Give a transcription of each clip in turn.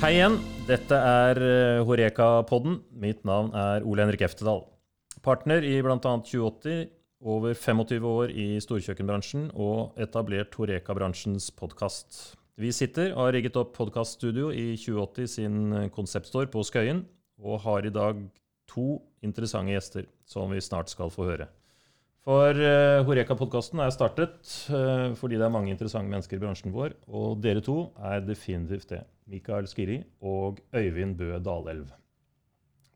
Hei igjen. Dette er eh, Horeka-podden. Mitt navn er Ole Henrik Eftedal. Partner i bl.a. 2080, over 25 år i storkjøkkenbransjen og etablert Horeka-bransjens podkast. Vi sitter og har rigget opp podkaststudio i 2080 sin konseptstore på Skøyen, og har i dag to interessante gjester som vi snart skal få høre. For uh, Horeka-podkasten er startet uh, fordi det er mange interessante mennesker i bransjen vår, og dere to er definitivt det. Mikael Skiri og Øyvind Bø Dalelv.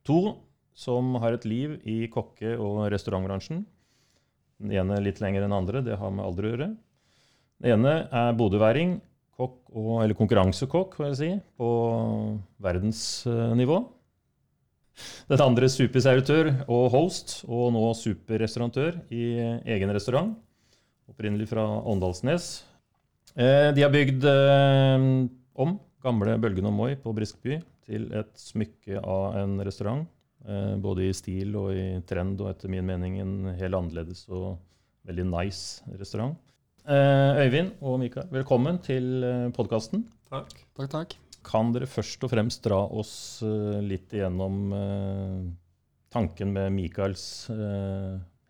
To som har et liv i kokke- og restaurantbransjen. Den ene litt lenger enn andre, det har med alder å gjøre. Den ene er bodøværing, eller konkurransekokk, får jeg si, på verdensnivå. Den andre superservitør og host, og nå superrestaurantør i egen restaurant. Opprinnelig fra Åndalsnes. Eh, de har bygd eh, om gamle Bølgen og Moi på Briskeby til et smykke av en restaurant. Eh, både i stil og i trend, og etter min mening en helt annerledes og veldig nice restaurant. Øyvind og Mikael, velkommen til podkasten. Takk. Takk, takk. Kan dere først og fremst dra oss litt igjennom tanken med Mikaels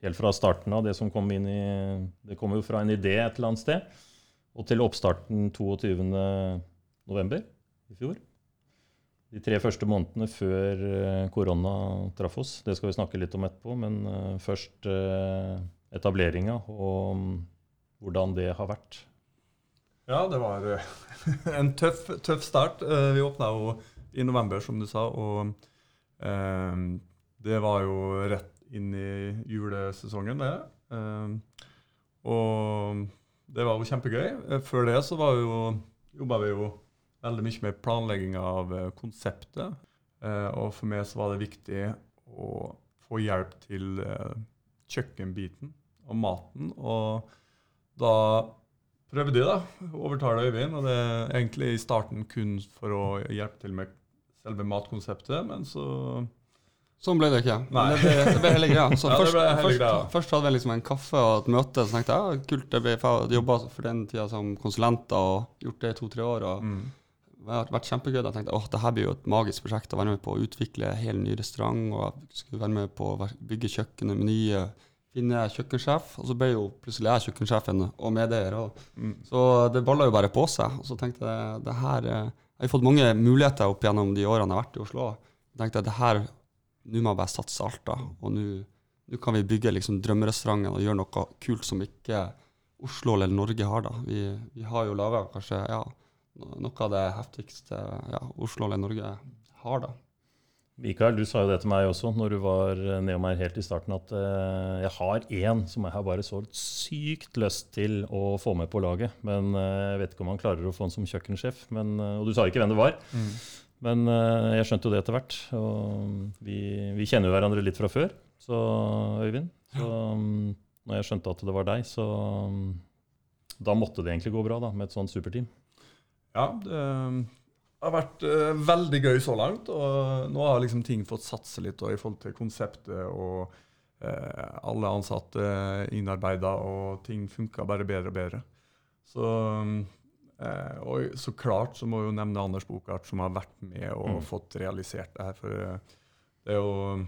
helt fra starten av, det som kom inn i Det kommer jo fra en idé et eller annet sted, og til oppstarten 22 november i fjor. De tre første månedene før korona traff oss. Det skal vi snakke litt om etterpå. Men først etableringa og hvordan det har vært. Ja, det var en tøff, tøff start. Vi åpna jo i november, som du sa. Og eh, det var jo rett inn i julesesongen, det. Eh, og det var jo kjempegøy. Før det så var jo, jobba vi jo veldig mye med planlegging av konseptet. Eh, og for meg så var det viktig å få hjelp til eh, kjøkkenbiten og maten. Og da prøvde jeg da, overtale Øyvind. Og det er egentlig i starten kun for å hjelpe til med selve matkonseptet, men så Sånn ble det ikke. Nei. Det ble, det ble hele greia. Så Ja, først, først, først hadde vi liksom en kaffe og et møte, så tenkte jeg ja, kult, jeg jobba for den tida som konsulenter og gjort det i to-tre år. og mm. Det har vært kjempegøy. Jeg tenkte åh, det her blir jo et magisk prosjekt å være med på å utvikle en hel ny restaurant. og jeg skulle være med på å bygge kjøkkenet, menyer, finne kjøkkensjef. Og så ble jo plutselig jeg kjøkkensjefen og medeier. Mm. Så det balla jo bare på seg. Og så tenkte jeg det her eh, Jeg har fått mange muligheter opp gjennom de årene jeg har vært i Oslo. Jeg tenkte det her Nå må jeg bare satse alt, da. Og nå kan vi bygge liksom drømmerestauranten og gjøre noe kult som ikke Oslo eller Norge har, da. Vi, vi har jo laga kanskje ja, noe av det heftigste ja, Oslo eller Norge har, da. Mikael, du sa jo det til meg også når du var nede meg helt i starten, at uh, jeg har én som jeg har bare så sykt lyst til å få med på laget. Men uh, jeg vet ikke om han klarer å få han som kjøkkensjef. Men, uh, og du sa ikke hvem det var. Men eh, jeg skjønte jo det etter hvert. Og vi, vi kjenner jo hverandre litt fra før, så Øyvind. Så um, når jeg skjønte at det var deg, så um, da måtte det egentlig gå bra da, med et sånt superteam. Ja, det det har vært uh, veldig gøy så langt. Og nå har liksom ting fått satse litt og i forhold til konseptet og eh, alle ansatte innarbeida, og ting funka bare bedre og bedre. Så um, eh, Og så klart så må jeg jo nevne Anders Bokart, som har vært med og Mm. fått realisert det her. For det jo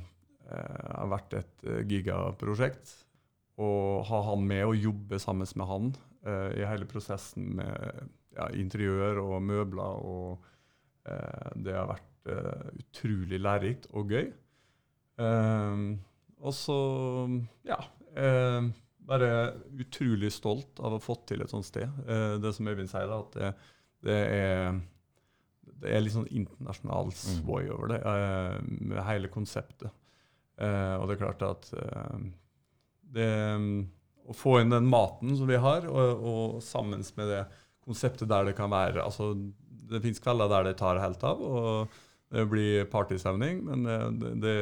har vært et gigaprosjekt. Og ha han med og jobbe sammen med han i hele prosessen med ja, interiør og møbler. og eh, Det har vært eh, utrolig lærerikt og gøy. Eh, og så, ja eh, Bare utrolig stolt av å ha fått til et sånt sted. Eh, det som Øyvind sier, da, at det, det er det er litt sånn internasjonal svoi over det, eh, med hele konseptet. Eh, og det er klart at det, Å få inn den maten som vi har, og, og sammen med det konseptet der det kan være altså Det fins kvelder der det tar helt av, og det blir partystemning, men eh, det, det,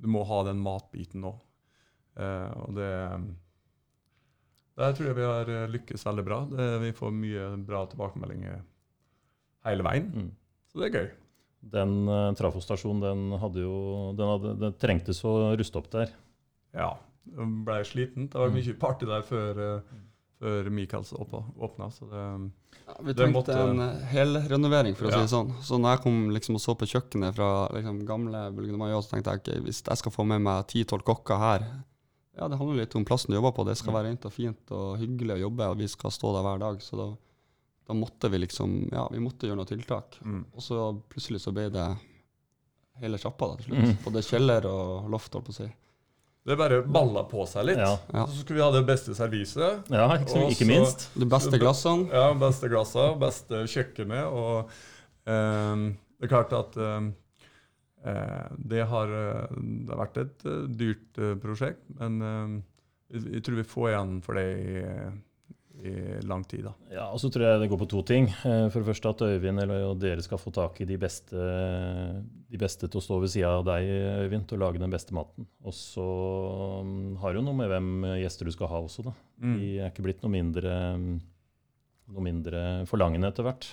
du må ha den matbiten òg. Eh, og det Der tror jeg vi har eh, lykkes veldig bra. Det, vi får mye bra tilbakemeldinger hele veien. Mm. Så det er gøy. Den uh, trafostasjonen den hadde jo den, hadde, den trengtes å ruste opp der. Ja. Blei ble sliten. Det var mye party der før, eh, før Michaels åpna. Så det Ja, vi trengte måtte- en eh, helrenovering, for å si det sånn. Så når jeg kom liksom og så på kjøkkenet fra liksom, gamle Bulgane Mayo, så tenkte jeg okay, hvis jeg skal få med meg ti-tolv kokker her Ja, det handler litt om plassen du jobber på. Det skal Mm. være rent og fint og hyggelig å jobbe, og vi skal stå der hver dag. Så da, da måtte vi liksom Ja, vi måtte gjøre noen tiltak. mm. Og så plutselig så ble det hele sjappa til slutt. Mm. Både kjeller og loft, holdt på å si. Det bare balla på seg litt. Ja. Så skulle vi ha det beste serviset. ja, ikke, så, ikke så- minst. De beste glassene. Ja, beste glassene, beste kjøkkenet. Og eh, det er klart at eh, eh, det, har, eh, det har vært et eh, dyrt eh, prosjekt, men eh, jeg, jeg tror vi får igjen for det i, i lang tid. da. Ja, og så tror jeg det går på to ting. Eh, For det første at Øyvind eller og dere skal få tak i de beste, de beste til å stå ved sida av deg, Øyvind, til å lage den beste maten. Og så mm, har du noe med hvem gjester du skal ha også, da. Mm. De er ikke blitt noe mindre, noe mindre forlangende etter hvert.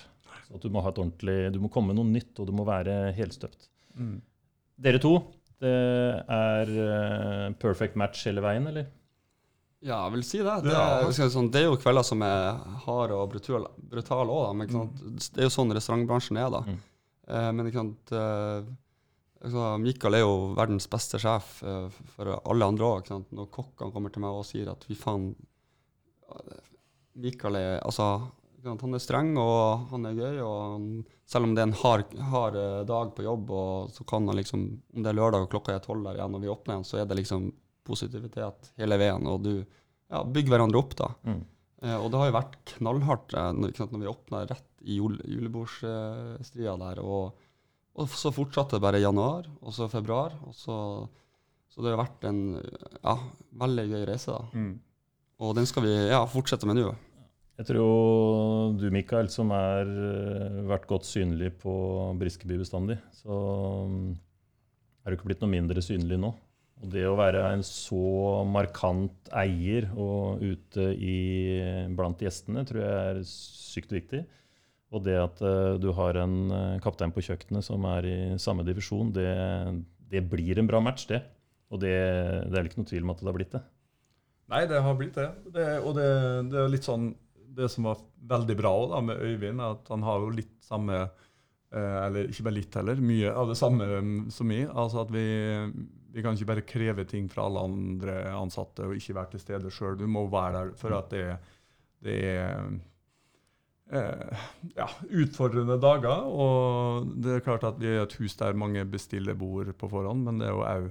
Så du må ha et ordentlig, du må komme med noe nytt, og du må være helstøpt. Mm. Dere to, det er eh, perfect match hele veien, eller? Ja, jeg vil si det. Det, Ja. sånn, det er jo kvelder som er harde og brutale brutal òg, men sant? det er jo sånn restaurantbransjen er, da. Mm. Eh, men ikke sant, eh, altså, Mikael er jo verdens beste sjef eh, for alle andre òg. Når kokkene kommer til meg og sier at vi faen Mikael er altså, han er streng og han er gøy. og han, Selv om det er en hard, hard eh, dag på jobb, og så kan han liksom, om det er lørdag og klokka er tolv der igjen og vi åpner igjen, så er det liksom positivitet hele veien. Og du ja, bygger hverandre opp, da. Mm. Eh, og det har jo vært knallhardt eh, når, sant, når vi åpna rett i jule, julebordsstria der. Og, og så fortsatte det bare i januar, og så februar. Og så, så det har vært en ja, veldig gøy reise. da. Mm. Og den skal vi ja, fortsette med nå. Jeg tror du, Mikael, som har vært godt synlig på Briskeby bestandig, så mm, er du ikke blitt noe mindre synlig nå. Og det å være en så markant eier og ute i, blant gjestene, tror jeg er sykt viktig. Og det at uh, du har en uh, kaptein på kjøkkenet som er i samme divisjon, det, det blir en bra match, det. Og det, det er ikke noe tvil om at det har blitt det. Nei, det har blitt det. det og det, det er litt sånn Det som var veldig bra da, med Øyvind, er at han har jo litt samme eh, Eller ikke bare litt heller, mye av det samme mm, som meg. Altså at vi, vi kan ikke bare kreve ting fra alle andre ansatte og ikke være til stede sjøl. Du må være der for at det, det er eh, ja, utfordrende dager. Og det er klart at vi er et hus der mange bestiller bord på forhånd, men det er jo òg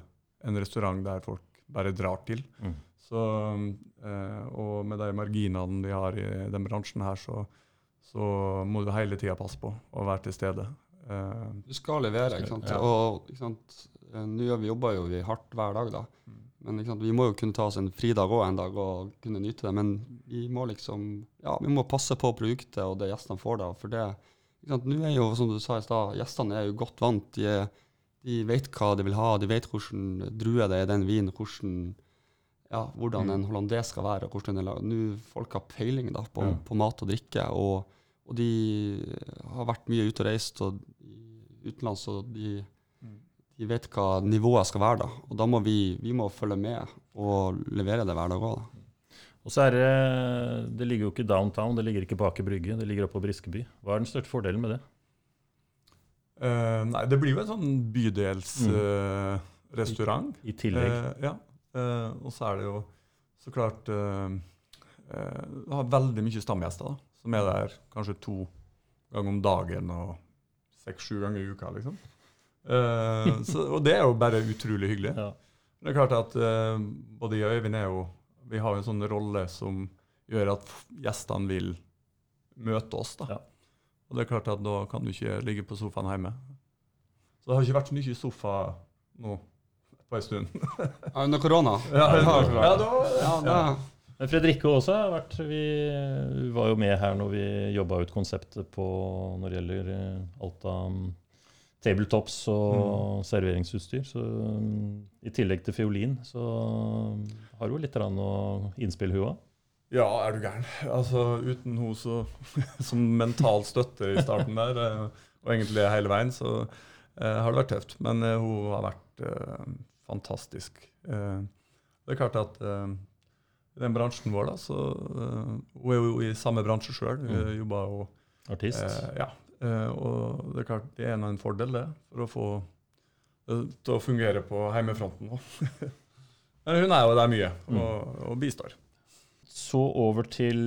en restaurant der folk bare drar til. Mm. Så, eh, og med de marginene vi har i den bransjen her, så, så må du hele tida passe på å være til stede. Eh, Du skal levere, ikke sant. Ja. Og ikke sant? Eh, nå jobber jo vi hardt hver dag, da. Mm. Men sant? vi må jo kunne ta oss en fridag òg en dag og kunne nyte det. Men vi må liksom Ja, vi må passe på produktet og det gjestene får da. For det? Nå er jo, som du sa i stad, gjestene er jo godt vant. De, er, de vet hva de vil ha, de vet hvordan drue det er i den vinen, hvordan ja, hvordan Mm. en hollandes skal være. og hvordan. Nå Folk har peiling da, på, Ja. på mat og drikke, og, og de har vært mye ute og reist og utenlands, og de, Mm. de vet hva nivået skal være. da. Og da må vi, vi må følge med og levere det hver dag òg. Og så er det Det ligger jo ikke downtown, det ligger ikke bak i Brygge, det ligger oppe på Briskeby. Hva er den største fordelen med det? Uh, nei, det blir jo en sånn bydelsrestaurant. I tillegg. Uh, ja. Eh, og så er det jo så klart eh, eh, har veldig mye stamgjester da, som er der kanskje to ganger om dagen og seks-sju ganger i uka, liksom. Eh, så, og det er jo bare utrolig hyggelig. Ja. Det er klart at uh, både jeg og Øyvind er jo Vi har jo en sånn rolle som gjør at gjestene vil møte oss. da. Ja. Og det er klart at da kan du ikke ligge på sofaen hjemme. Så det har ikke vært så mye sofa nå på en stund. Ja, under korona. Ja, ja, ja, da, Ja, det, Men Fredrikke også har vært Vi var jo med her når vi jobba ut konseptet på når det gjelder eh, alt og mm, tabletops serveringsutstyr. Så mm, i tillegg til fiolin så har hun litt innspill, hun òg. Ja, er du gæren. Altså, uten hun så, som mental støtte i starten der, eh, og egentlig hele veien, så eh, har det vært tøft. Men eh, hun har vært eh, fantastisk. Eh, det er klart at eh, i den bransjen vår. da, så Hun er jo i samme bransje sjøl. Mm. jobber jo Artist. Ja. Eh, og det er klart det er en fordel, det, for å få det til å fungere på heimefronten òg. Men hun er jo der mye Mm. og, og bistår. Så over til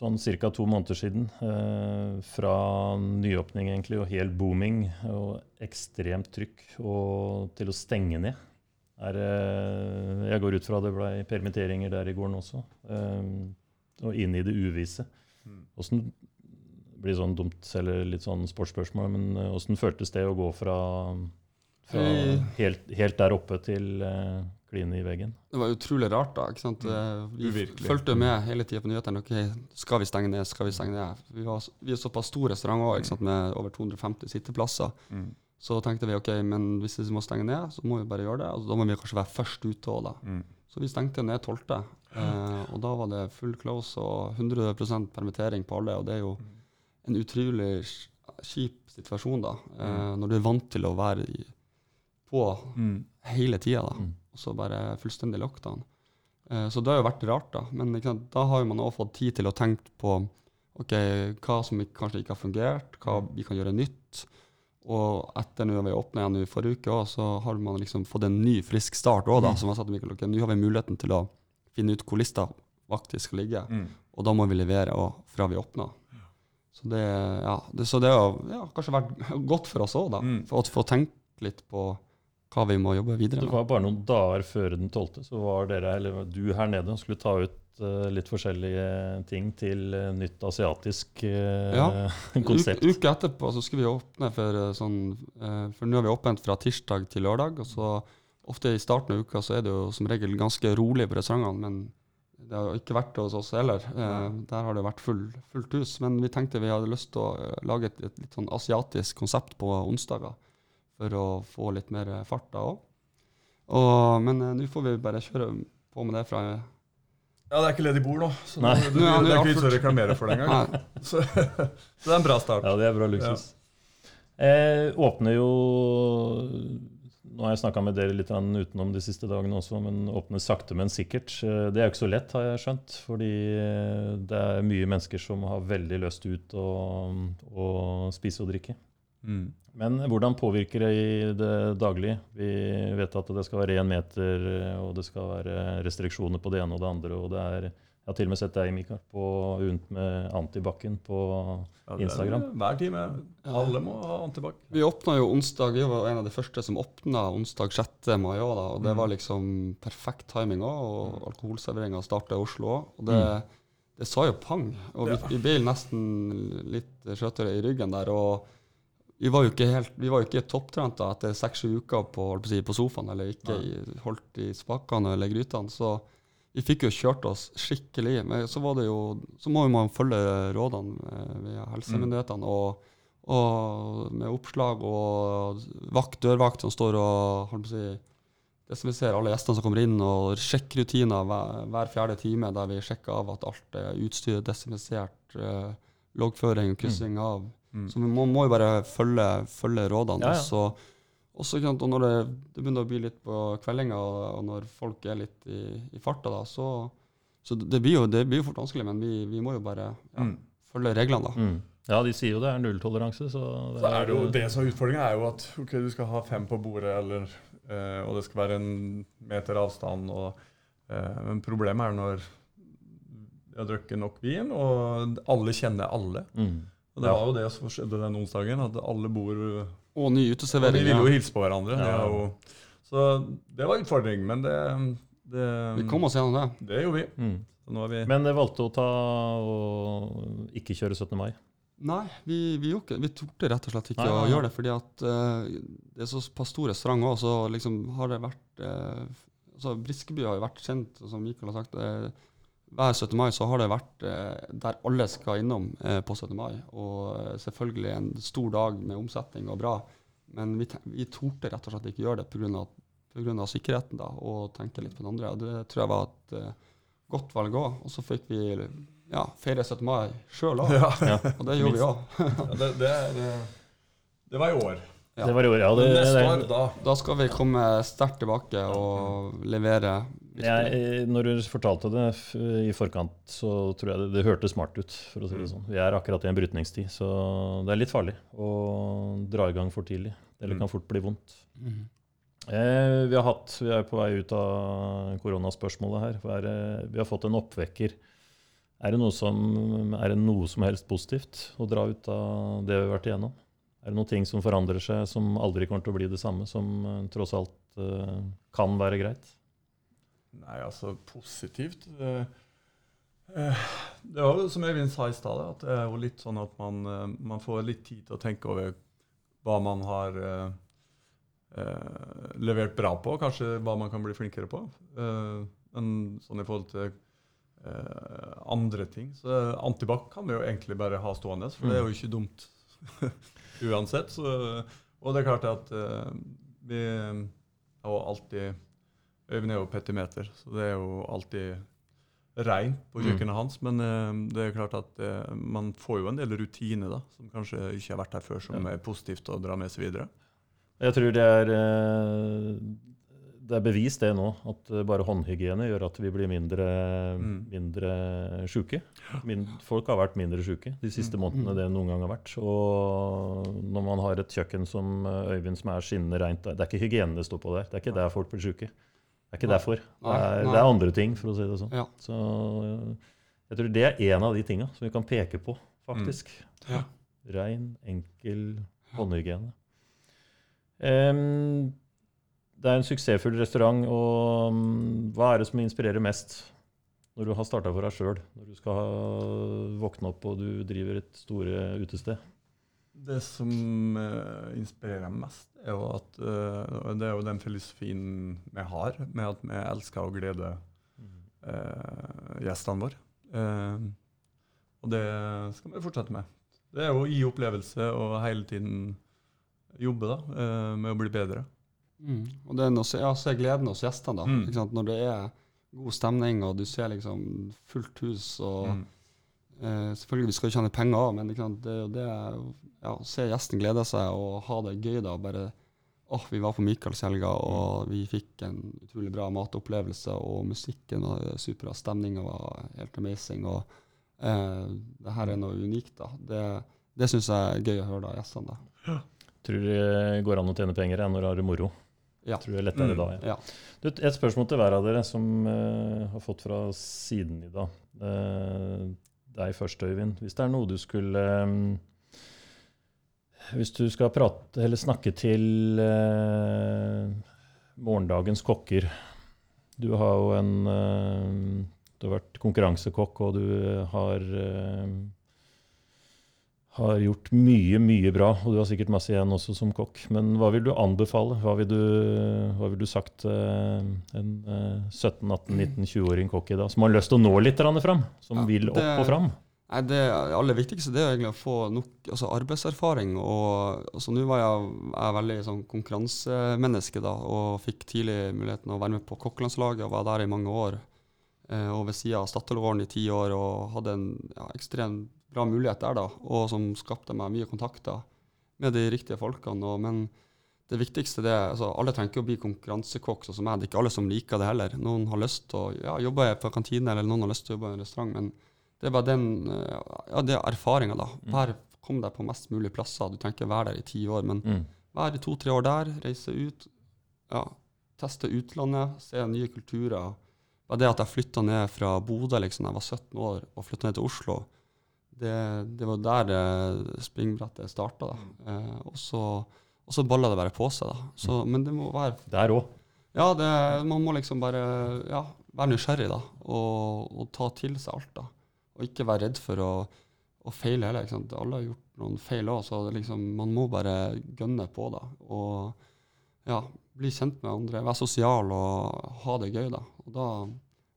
sånn ca. to måneder siden. Eh, fra nyåpning egentlig, og helt booming og ekstremt trykk, og til å stenge ned. Er, eh, jeg går ut fra det ble permitteringer der i gården også. Eh, og inn i det uvisse. Hvordan? Åssen blir sånn dumt, eller litt sånn sportsspørsmål, men eh, åssen føltes det å gå fra, fra Eh. helt, helt der oppe til uh, kline i veggen? Det var utrolig rart, da. ikke sant? Mm. Vi Uvirkelig. fulgte med hele tida på nyhetene. ok, Skal vi stenge ned? Skal vi stenge ned? Vi, var, vi er såpass stor restaurant òg, med over 250 sitteplasser. Mm. Så tenkte vi ok, men hvis vi må stenge ned, så må vi bare gjøre det. Altså, da må vi kanskje være først ute òg, da. Mm. Så vi stengte ned 12. Eh, og da var det full close og 100% permittering på alle. Og det er jo en utrolig kjip situasjon, da. Eh, når du er vant til å være i, på Mm. hele tida, da. Mm. Og så bare fullstendig lockdown. Eh, så det har jo vært rart, da. Men sant, da har man også fått tid til å tenke på ok, hva som kanskje ikke har fungert, hva vi kan gjøre nytt. Og etter når vi åpna igjen i forrige uke, også, så har man liksom fått en ny, frisk start òg. Mm. Som jeg sa til Mikkel, ok, nå har vi muligheten til å finne ut hvor lista faktisk skal ligge. Mm. Og da må vi levere også fra vi åpna. Så det, ja, det, så det har ja, kanskje vært godt for oss òg, da. Mm. For å få tenkt litt på hva vi må jobbe videre med. Det var bare noen dager før den 12., så var dere, eller du her nede og skulle ta ut eh, litt forskjellige ting til eh, nytt asiatisk eh, Ja. konsept. Uke, uke etterpå så skulle vi åpne for sånn For nå har vi åpent fra tirsdag til lørdag. og så Ofte i starten av uka så er det jo som regel ganske rolig på restaurantene, men det har jo ikke vært det hos oss heller. Eh, der har det vært full, fullt hus. Men vi tenkte vi hadde lyst til å eh, lage et, et litt sånn asiatisk konsept på onsdager for å få litt mer fart da òg. Men eh, nå får vi bare kjøre på med det fra Ja, det er ikke ledig bord nå, så Nei. det, Nå er det, er ikke vits å reklamere for det engang. Så, så det er en bra start. Ja, det er bra luksus. Eh, åpner jo Nå har jeg snakka med dere litt utenom de siste dagene også, men åpne sakte, men sikkert. Eh, Det er jo ikke så lett, har jeg skjønt. Fordi eh, det er mye mennesker som har veldig lyst ut å, å spise og drikke. Mm. Men hvordan påvirker det i det daglige? Vi vet at det skal være én meter, og det skal være restriksjoner på det ene og det andre. og det er, Jeg har til og med sett deg, Mikael, på rundt med antibac-en på Ja, det Instagram. Hver time. Alle må ha antibac. Vi åpna jo onsdag, vi var en av de første som åpna onsdag 6. mai òg. Og det Mm. var liksom perfekt timing òg, og alkoholserveringa starta i Oslo òg. Og det, det sa jo pang. Og vi, vi ble nesten litt skjøtere i ryggen der. og vi var jo ikke helt, vi var jo ikke topptrent da, etter seks-sju uker på, holdt på, å si, på sofaen, eller ikke i, holdt i spakene eller grytene. Så vi fikk jo kjørt oss skikkelig. Men så, var det jo, så må man følge rådene eh, via helsemyndighetene. og og med oppslag og vakt, dørvakt som står og si, desinfiserer alle gjestene som kommer inn, og sjekkrutiner hver, hver fjerde time der vi sjekker av at alt er utstyret desinfisert, eh, loggføring, kryssing av. Mm. Så vi må, må jo bare følge, følge rådene. Ja, ja. Og så- også, sant, og når det, det begynner å bli litt på kveldinga, og, og når folk er litt i, i farta, da, så, så det blir jo det blir jo fort vanskelig, men vi, vi må jo bare ja, Mm. følge reglene, da. Mm. Ja, de sier jo det er nulltoleranse, så det Så er det jo det som er utfordringa, er jo at ok, du skal ha fem på bordet, eller, eh, og det skal være en meter avstand. Og, eh, men problemet er når vi har drukket nok vin, og alle kjenner alle. Mm. Og det Ja. var jo det som skjedde den onsdagen, at alle bor Og ny Og de ville jo hilse på hverandre. Ja. jo, så det var utfordring, men det, det, Vi kom oss gjennom det. det gjorde vi. Mm. Nå er vi Men dere valgte å ta og ikke kjøre 17. mai. Nei, vi, vi, gjorde vi torde rett og slett ikke Nei, å nei, å gjøre det, fordi at uh, det er såpass stor restaurant òg, så liksom har det vært uh, altså Briskeby har jo vært kjent, som Mikael har sagt. eh, hver 17. mai så har det vært eh, der alle skal innom eh, på 17. mai. Og eh, selvfølgelig en stor dag med omsetning og bra, men vi, vi torde rett og slett ikke gjøre det pga. sikkerheten da, og tenke litt på den andre. Og det tror jeg var et eh, godt valg òg. Og så fikk vi ja, feire 17. mai sjøl òg. ja. Og det gjorde vi òg. ja, det, det, det var i år. Ja. Det var i år, ja. Det, neste det, år, da Da skal vi komme sterkt tilbake og levere. Jeg, når du fortalte det i forkant, så tror jeg det, det hørtes smart ut. for å si det Mm. sånn. Vi er akkurat i en brytningstid, så det er litt farlig å dra i gang for tidlig. Eller Mm. kan fort bli vondt. Mhm. Eh, vi, har hatt, vi er på vei ut av koronaspørsmålet her. Er vi har fått en oppvekker. Er det, noe som, er det noe som helst positivt å dra ut av det vi har vært igjennom? Er det noen ting som forandrer seg, som aldri kommer til å bli det samme, som eh, tross alt eh, kan være greit? Nei, altså positivt eh, eh, Det var jo som Øyvind sa i stad, at det er jo litt sånn at man, eh, man får litt tid til å tenke over hva man har eh, levert bra på, kanskje hva man kan bli flinkere på. Eh, men sånn i forhold til eh, andre ting Så antibac kan vi jo egentlig bare ha stående, for det er jo ikke dumt uansett. Så, og det er klart at vi har alltid Øyvind er jo petimeter, så det er jo alltid reint på Mm. kjøkkenet hans. Men uh, det er klart at uh, man får jo en del rutiner da, som kanskje ikke har vært her før, som Ja. er positivt å dra med seg videre. Jeg tror det er, eh, det er bevist det nå, at bare håndhygiene gjør at vi blir mindre, Mm. mindre sjuke. Folk har vært mindre sjuke de siste Mm. månedene det noen gang har vært. Og når man har et kjøkken som Øyvind som er skinnende reint det er ikke hygienen det står på der. Det er ikke der folk blir sjuke. Det er ikke derfor. Det Nei, er, nei. det er andre ting, for å si det sånn. Ja. Så eh, jeg tror det er en av de tinga som vi kan peke på, faktisk. Ja. Rein, enkel håndhygiene. Um, det er en suksessfull restaurant, og um, hva er det som inspirerer mest når du har starta for deg sjøl? Når du skal våkne opp og du driver et store utested? Det som uh, inspirerer meg mest, er jo at uh, det er jo den filosofien vi har, med at vi elsker og gleder uh, gjestene våre. Og det skal vi fortsette med. Det er jo å gi opplevelse og hele tiden jobbe da, med å bli bedre. Mm. Og det er noe, ja, så er gleden hos gjestene, da. Mm. Når det er god stemning, og du ser liksom fullt hus, og Mm. Eh, Selvfølgelig skal du tjene penger òg, men ikke sant? det er jo det ja, å se gjesten glede seg og ha det gøy, da. Bare åh, vi var på Michaelshelga, og vi fikk en utrolig bra matopplevelse, og musikken var superbra, stemninga var helt amazing, og uh, det her er noe unikt, da. Det, det syns jeg er gøy å høre da, gjestene. da. Tror det går an å tjene penger ja, når du har det moro. Ja. Tror det er lettere Mm. da. Ja. Ja. Du, et spørsmål til hver av dere som uh, har fått fra siden i dag. Uh, deg først, Øyvind. Hvis det er noe du skulle eh, Hvis du skal prate snakke til eh, morgendagens kokker Du har jo en eh, Du har vært konkurransekokk, og du har eh, har gjort mye, mye bra, og du har sikkert masse igjen også som kokk. Men hva vil du anbefale? Hva vil du, hva vil du sagt eh, en eh, 17-18-19-20-åring kokk i dag, som har lyst til å nå litt fram? Som Ja, vil opp det- og fram? Nei, Det aller viktigste det er egentlig å få nok altså arbeidserfaring. og altså, Nå var jeg, jeg veldig sånn konkurransemenneske da, og fikk tidlig muligheten å være med på kokkelandslaget og var der i mange år. Eh, og ved siden av Statoil-åren i ti år og hadde en ja, ekstremt bra mulighet der, da, og som skapte meg mye kontakter med de riktige folkene. Og, men det viktigste det er altså, Alle trenger ikke å bli konkurransekokk sånn som meg. Det er ikke alle som liker det heller. Noen har lyst til å ja, jobbe på kantine, eller noen har lyst til å jobbe i en restaurant. men det er bare den eh, ja, det er erfaringa, da. Mm. Vær, kom deg på mest mulig plasser. Du trenger ikke være der i ti år, men Mm. vær i to-tre år der, reise ut. Ja, teste utlandet, se nye kulturer. Bare det at jeg flytta ned fra Bodø liksom, jeg var 17 år, og flytta ned til Oslo, det, det var der eh, springbrettet starta. Eh, og så, og så balla det bare på seg. da. Så, men det må være Der òg. Ja, det, man må liksom bare ja, være nysgjerrig, da. Og, og ta til seg alt, da. Og ikke være redd for å, å feile heller. ikke sant? Alle har gjort noen feil òg, så det liksom, man må bare gønne på, da. Og ja, bli kjent med andre, være sosial og ha det gøy, da. Og da,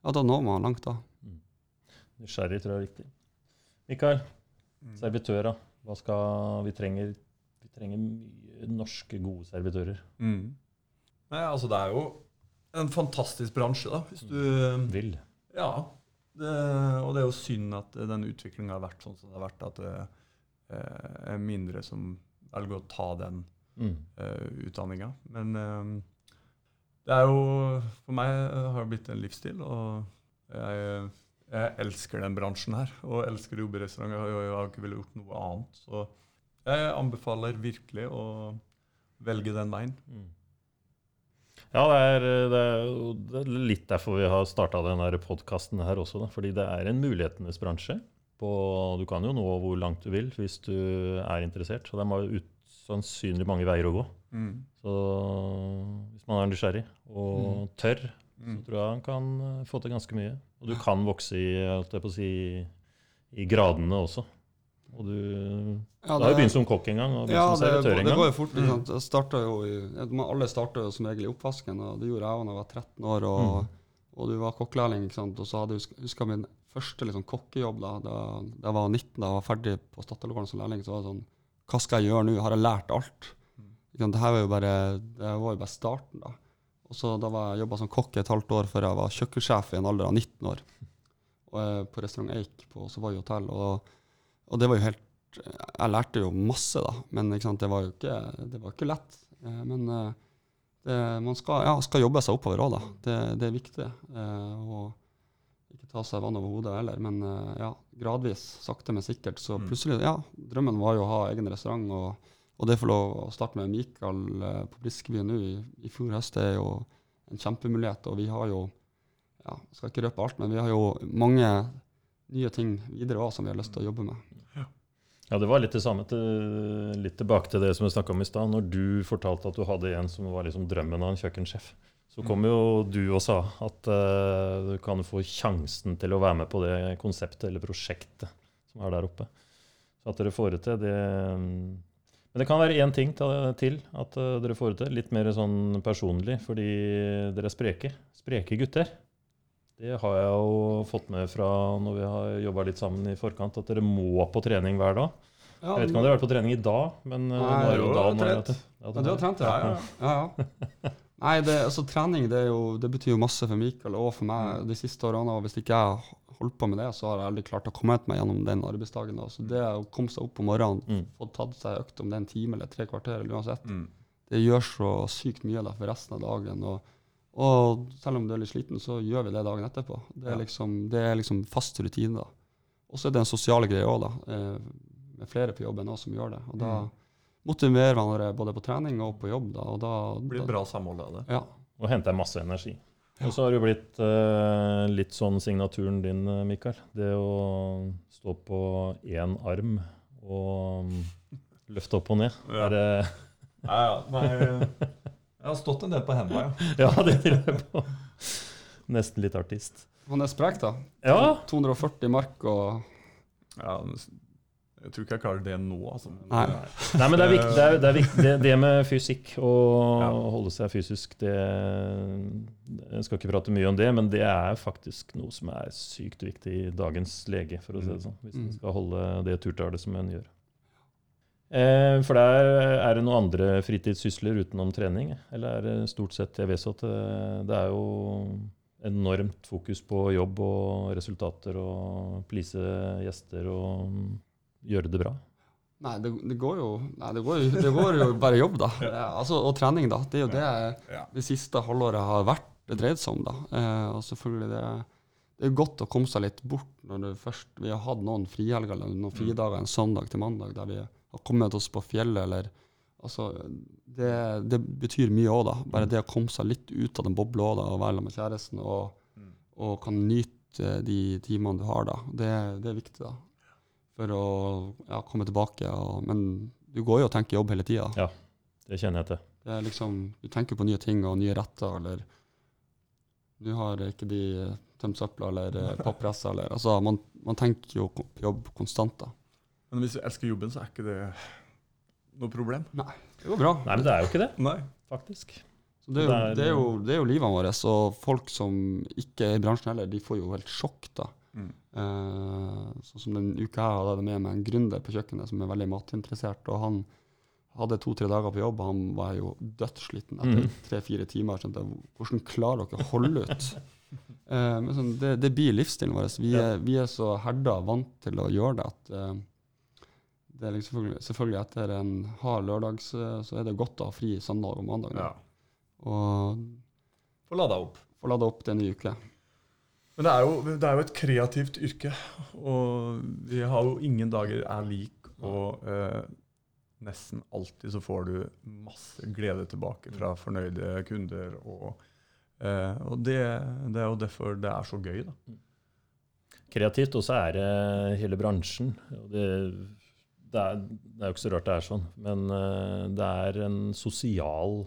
ja, da når man langt, da. Nysgjerrig tror jeg er viktig. Mikael, Mm. servitører. Hva skal vi trenger? Vi trenger mye norske, gode servitører. Mm. Nei, altså det er jo en fantastisk bransje, da. Hvis du Vil. Ja. Det, og det er jo synd at den utviklinga har vært sånn som det har vært, at det eh, er mindre som velger å ta den Mm. Eh, utdanninga. Men Det er jo For meg har det blitt en livsstil, og jeg, jeg elsker den bransjen her. Og elsker å jobbe i restaurant. Jeg, har ikke villet gjort noe annet. Så jeg anbefaler virkelig å velge den veien. Mm. Ja, det er, det er, litt derfor vi har starta denne podkasten her også. Da. Fordi det er en mulighetenes bransje. På, du kan jo nå hvor langt du vil hvis du er interessert. Så det er sannsynlig mange veier å gå. Mm. Så hvis man er nysgjerrig og mm. Tørr, så mm. tror jeg han kan eh, få til ganske mye. Og du kan vokse i, si, i gradene også. Og du, ja, det, har jo begynt som kokk en gang. og ja, som servitør en gang. Det går jo fort. Mm. Jo i, alle starter jo som regel i oppvasken, og det gjorde jeg da jeg var 13 år. Og, mm. og du var kokkelærling. Og så hadde jeg huska min første liksom, kokkejobb da, da, da, jeg var 19, da jeg var ferdig på Statoil som lærling. Så var det sånn Hva skal jeg gjøre nå? Har jeg lært alt? Mm. Det her var jo bare, det var jo bare starten, da. Og så Da var jeg jobba som kokk et halvt år før jeg var kjøkkensjef i en alder av 19 år. Og, eh, på restaurant Eik på Savoy hotell. og og det var jo helt Jeg lærte jo masse, da, men det var jo ikke, det var ikke lett. Eh, men eh, det, man skal, ja, skal, jobbe seg oppover òg, da. Det, det, er viktig. Og ikke ta seg vann over hodet heller, men ja, gradvis, sakte, men sikkert. Så mm. plutselig, ja, drømmen var jo å ha egen restaurant. og og det å få lov å starte med Mikael på Briskeby nå i, i fjor høst, er jo en kjempemulighet. Og vi har jo ja, skal ikke røpe alt, men vi har jo mange nye ting videre også som vi har lyst til å jobbe med. Ja, det var litt det samme. Til, litt tilbake til det som vi snakka om i stad. Når du fortalte at du hadde en som var liksom drømmen av en kjøkkensjef, så kom mm. jo du og sa at uh, du kan få sjansen til å være med på det konseptet eller prosjektet som er der oppe. Så at dere får det til, det Men det kan være én ting til at uh, dere får det til. Litt mer sånn personlig, fordi dere er spreke. Spreke gutter. Det har jeg jo fått med fra når vi har jobba litt sammen i forkant, at dere må på trening hver dag. Jeg vet ikke om dere har vært på trening i dag, men eh, Nei, nå er jo da trent. Ja, du har trent, ja. ja, ja. ja, Nei, det, altså, trening det, jo, det, betyr jo masse for Mikael og for meg de siste årene. og Hvis ikke jeg holdt på med det, så har jeg aldri klart å komme meg gjennom den arbeidsdagen. Da. Så det å komme seg opp om morgenen, mm. få tatt seg økt om det er en time eller tre kvarter, eller uansett, mm. det gjør så sykt mye da, for resten av dagen. og og selv om du er litt sliten, så gjør vi det dagen etterpå. Det er, liksom, det er liksom fast rutine. da. Og så er det en sosiale greie òg, da. Eh, med flere på jobben òg som gjør det. Og da mm. motiverer hverandre både på trening og på jobb. da. Og da det blir bra samhold av det. Ja. Og henter masse energi. Ja. Og så har det jo blitt eh, litt sånn signaturen din, eh, Mikael. Det å stå på én arm og um, løfte opp og ned. Ja. Er det ja, ja. Nei, Jeg har stått en del på hendene, ja. ja, det tror jeg på. Nesten litt artist. Han er sprek, da. Ja. 240 mark og Ja, jeg tror ikke jeg klarer det nå, altså. Nei, Nei men det er viktig. Det, er, det, er viktig. det, det med fysikk og ja. holde seg fysisk, det Jeg skal ikke prate mye om det, men det er faktisk noe som er sykt viktig i dagens lege, for å si det sånn. Hvis man mm. skal holde det turtallet som en gjør. Eh, for der er det noen andre fritidssysler utenom trening? Eller er det stort sett Jeg vet så at det er jo enormt fokus på jobb og resultater og please gjester og gjøre det bra? Nei, det, det, går jo, nei, det, går, det går jo bare jobb, da. Altså, og trening, da. Det er jo det det siste halvåret har vært det dreid seg om. da. Eh, og selvfølgelig det, det er godt å komme seg litt bort når du først Vi har hatt noen frihelger eller noen fridager en søndag til mandag der vi har kommet oss på fjellet, eller altså, det, det betyr mye òg, da. Bare mm. det å komme seg litt ut av den bobla og være sammen med kjæresten og, mm. og, kan nyte de timene du har, da. Det, det er viktig, da. For å ja, komme tilbake. Og, men du går jo og tenker jobb hele tida. Ja, det kjenner jeg til. Det er liksom, du tenker på nye ting og nye retter, eller du har ikke de tømt søpla eller eh, pappressa, eller altså, man, man tenker jo på jobb konstant, da. Men hvis du elsker jobben, så er ikke det noe problem. Nei, det går bra. Nei, men det er jo ikke det, Nei. faktisk. Det er, jo, det, er jo, det er jo livet vårt, og folk som ikke er i bransjen heller, de får jo helt sjokk da. Mm. Sånn som den uka her hadde jeg med meg en gründer på kjøkkenet som er veldig matinteressert. og han hadde to-tre dager på jobb, og han var jo dødssliten etter mm. tre-fire timer. Skjønte, hvordan klarer dere å holde ut? eh, men sånn, det, det, blir livsstilen vår. Vi er, vi er så herda vant til å gjøre det at eh, det er liksom selvfølgelig, selvfølgelig, etter en hard lørdag så, så, er det godt å ha fri søndag og mandag. Ja. Og få lada opp. Få lada opp til en ny uke. Men det er, jo, det er jo et kreativt yrke, og vi har jo ingen dager er lik. Og eh, nesten alltid så får du masse glede tilbake fra fornøyde kunder. Og, eh, og det, det er jo derfor det er så gøy, da. Kreativt, og så er det hele bransjen. Det, det, er, det er jo ikke så rart det er sånn, men eh, det er en sosial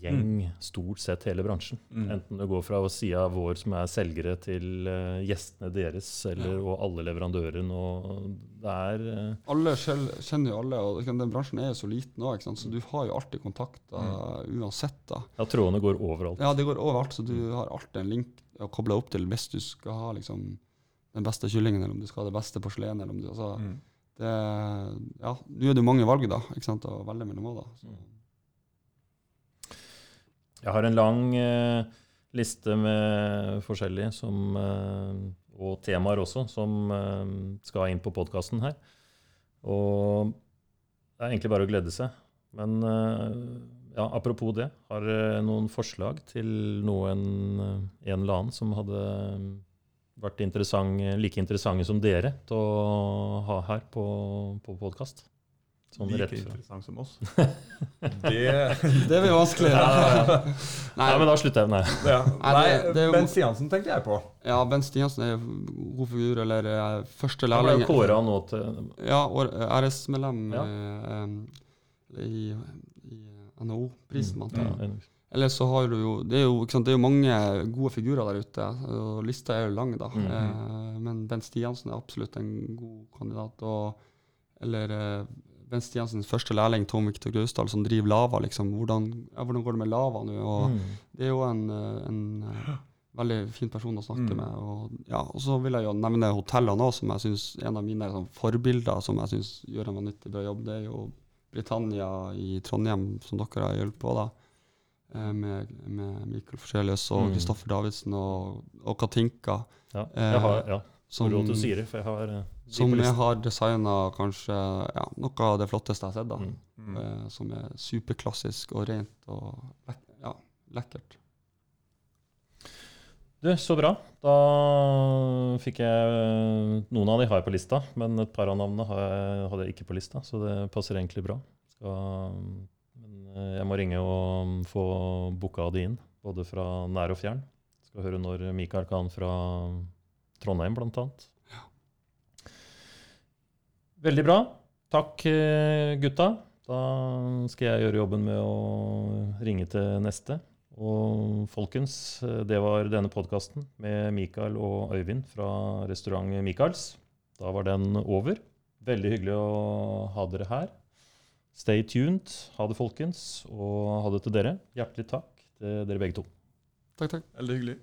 gjeng, stort sett hele bransjen. Mm. Enten det går fra sida vår som er selgere, til uh, gjestene deres, eller, og alle leverandørene. Og det er uh, Alle kjenner jo alle, og den bransjen er jo så liten òg, så du har jo alltid kontakter uansett. da. Ja, trådene går overalt. Ja, det går overalt, så du har alltid en link å koble opp til hvis du skal ha liksom, den beste kyllingen, eller om du skal ha det beste porselenet. eller om du, altså, Mm. det, ja, Nå er det jo mange valg da, ikke sant, å velge mellom òg. da. Så. Jeg har en lang eh, liste med forskjellige som, eh, og temaer også, som eh, skal inn på podkasten her. Og det er egentlig bare å glede seg. Men eh, ja, apropos det, har dere noen forslag til noen eh, en eller annen som hadde vært interessant, like interessante som dere til å ha her på, på podkast? Sånn like rett fra. interessant som oss. Det Det blir vanskelig. Ja, ja, ja. Nei, Ja, men da slutter jeg. Nei. ja. Nei, det- det er jo- Bent Stiansen tenkte jeg på. ja, Ben Stiansen er jo god figur, eller første første Han ble jo kåra nå til Ja, RS-medlem Ja. eh, i, i NHO-prisen. Mm, antar jeg. ja, Eller så har du jo Det er jo, ikke sant, det er jo mange gode figurer der ute, og lista er jo lang, da. Mhm. Eh, men Ben Stiansen er absolutt en god kandidat. Og, eller eh, Bent Stiansens første lærling, Tom Viktor Gausdal, som driver Lava. liksom, Hvordan, ja, hvordan går det med Lava nå? Og Mm. Det er jo en, eh, en eh, veldig fin person å snakke Mm. med. Og, ja, og så vil jeg jo nevne hotellene òg, som jeg synes en av mine sånn, forbilder som jeg syns gjør en vanvittig bra jobb. Det er jo Britannia i Trondheim, som dere har hjulpet på. da. eh, Med, med Mikael Forselius og Mm. Davidsen og, og Katinka. Ja, jeg har ja, Som, råd sier det, for jeg har som jeg har designa kanskje ja, noe av det flotteste jeg har sett. da. Mm. Mm. Eh, som er superklassisk og rent og lek ja, lekkert. Du, så bra. Da fikk jeg eh, Noen av de har jeg på lista, men et par av navnene jeg, hadde jeg ikke på lista, så det passer egentlig bra. Skal, men eh, jeg må ringe og få booka de inn, både fra nær og fjern. Skal høre når Mikael kan fra Trondheim, blant annet. Veldig bra. Takk, eh, gutta. Da skal jeg gjøre jobben med å ringe til neste. Og folkens, eh, det var denne podkasten med Mikael og Øyvind fra restaurant Michaels. Da var den over. Veldig hyggelig å ha dere her. Stay tuned. Ha det, folkens. Og ha det til dere. Hjertelig takk til dere begge to. Takk, takk. Veldig hyggelig.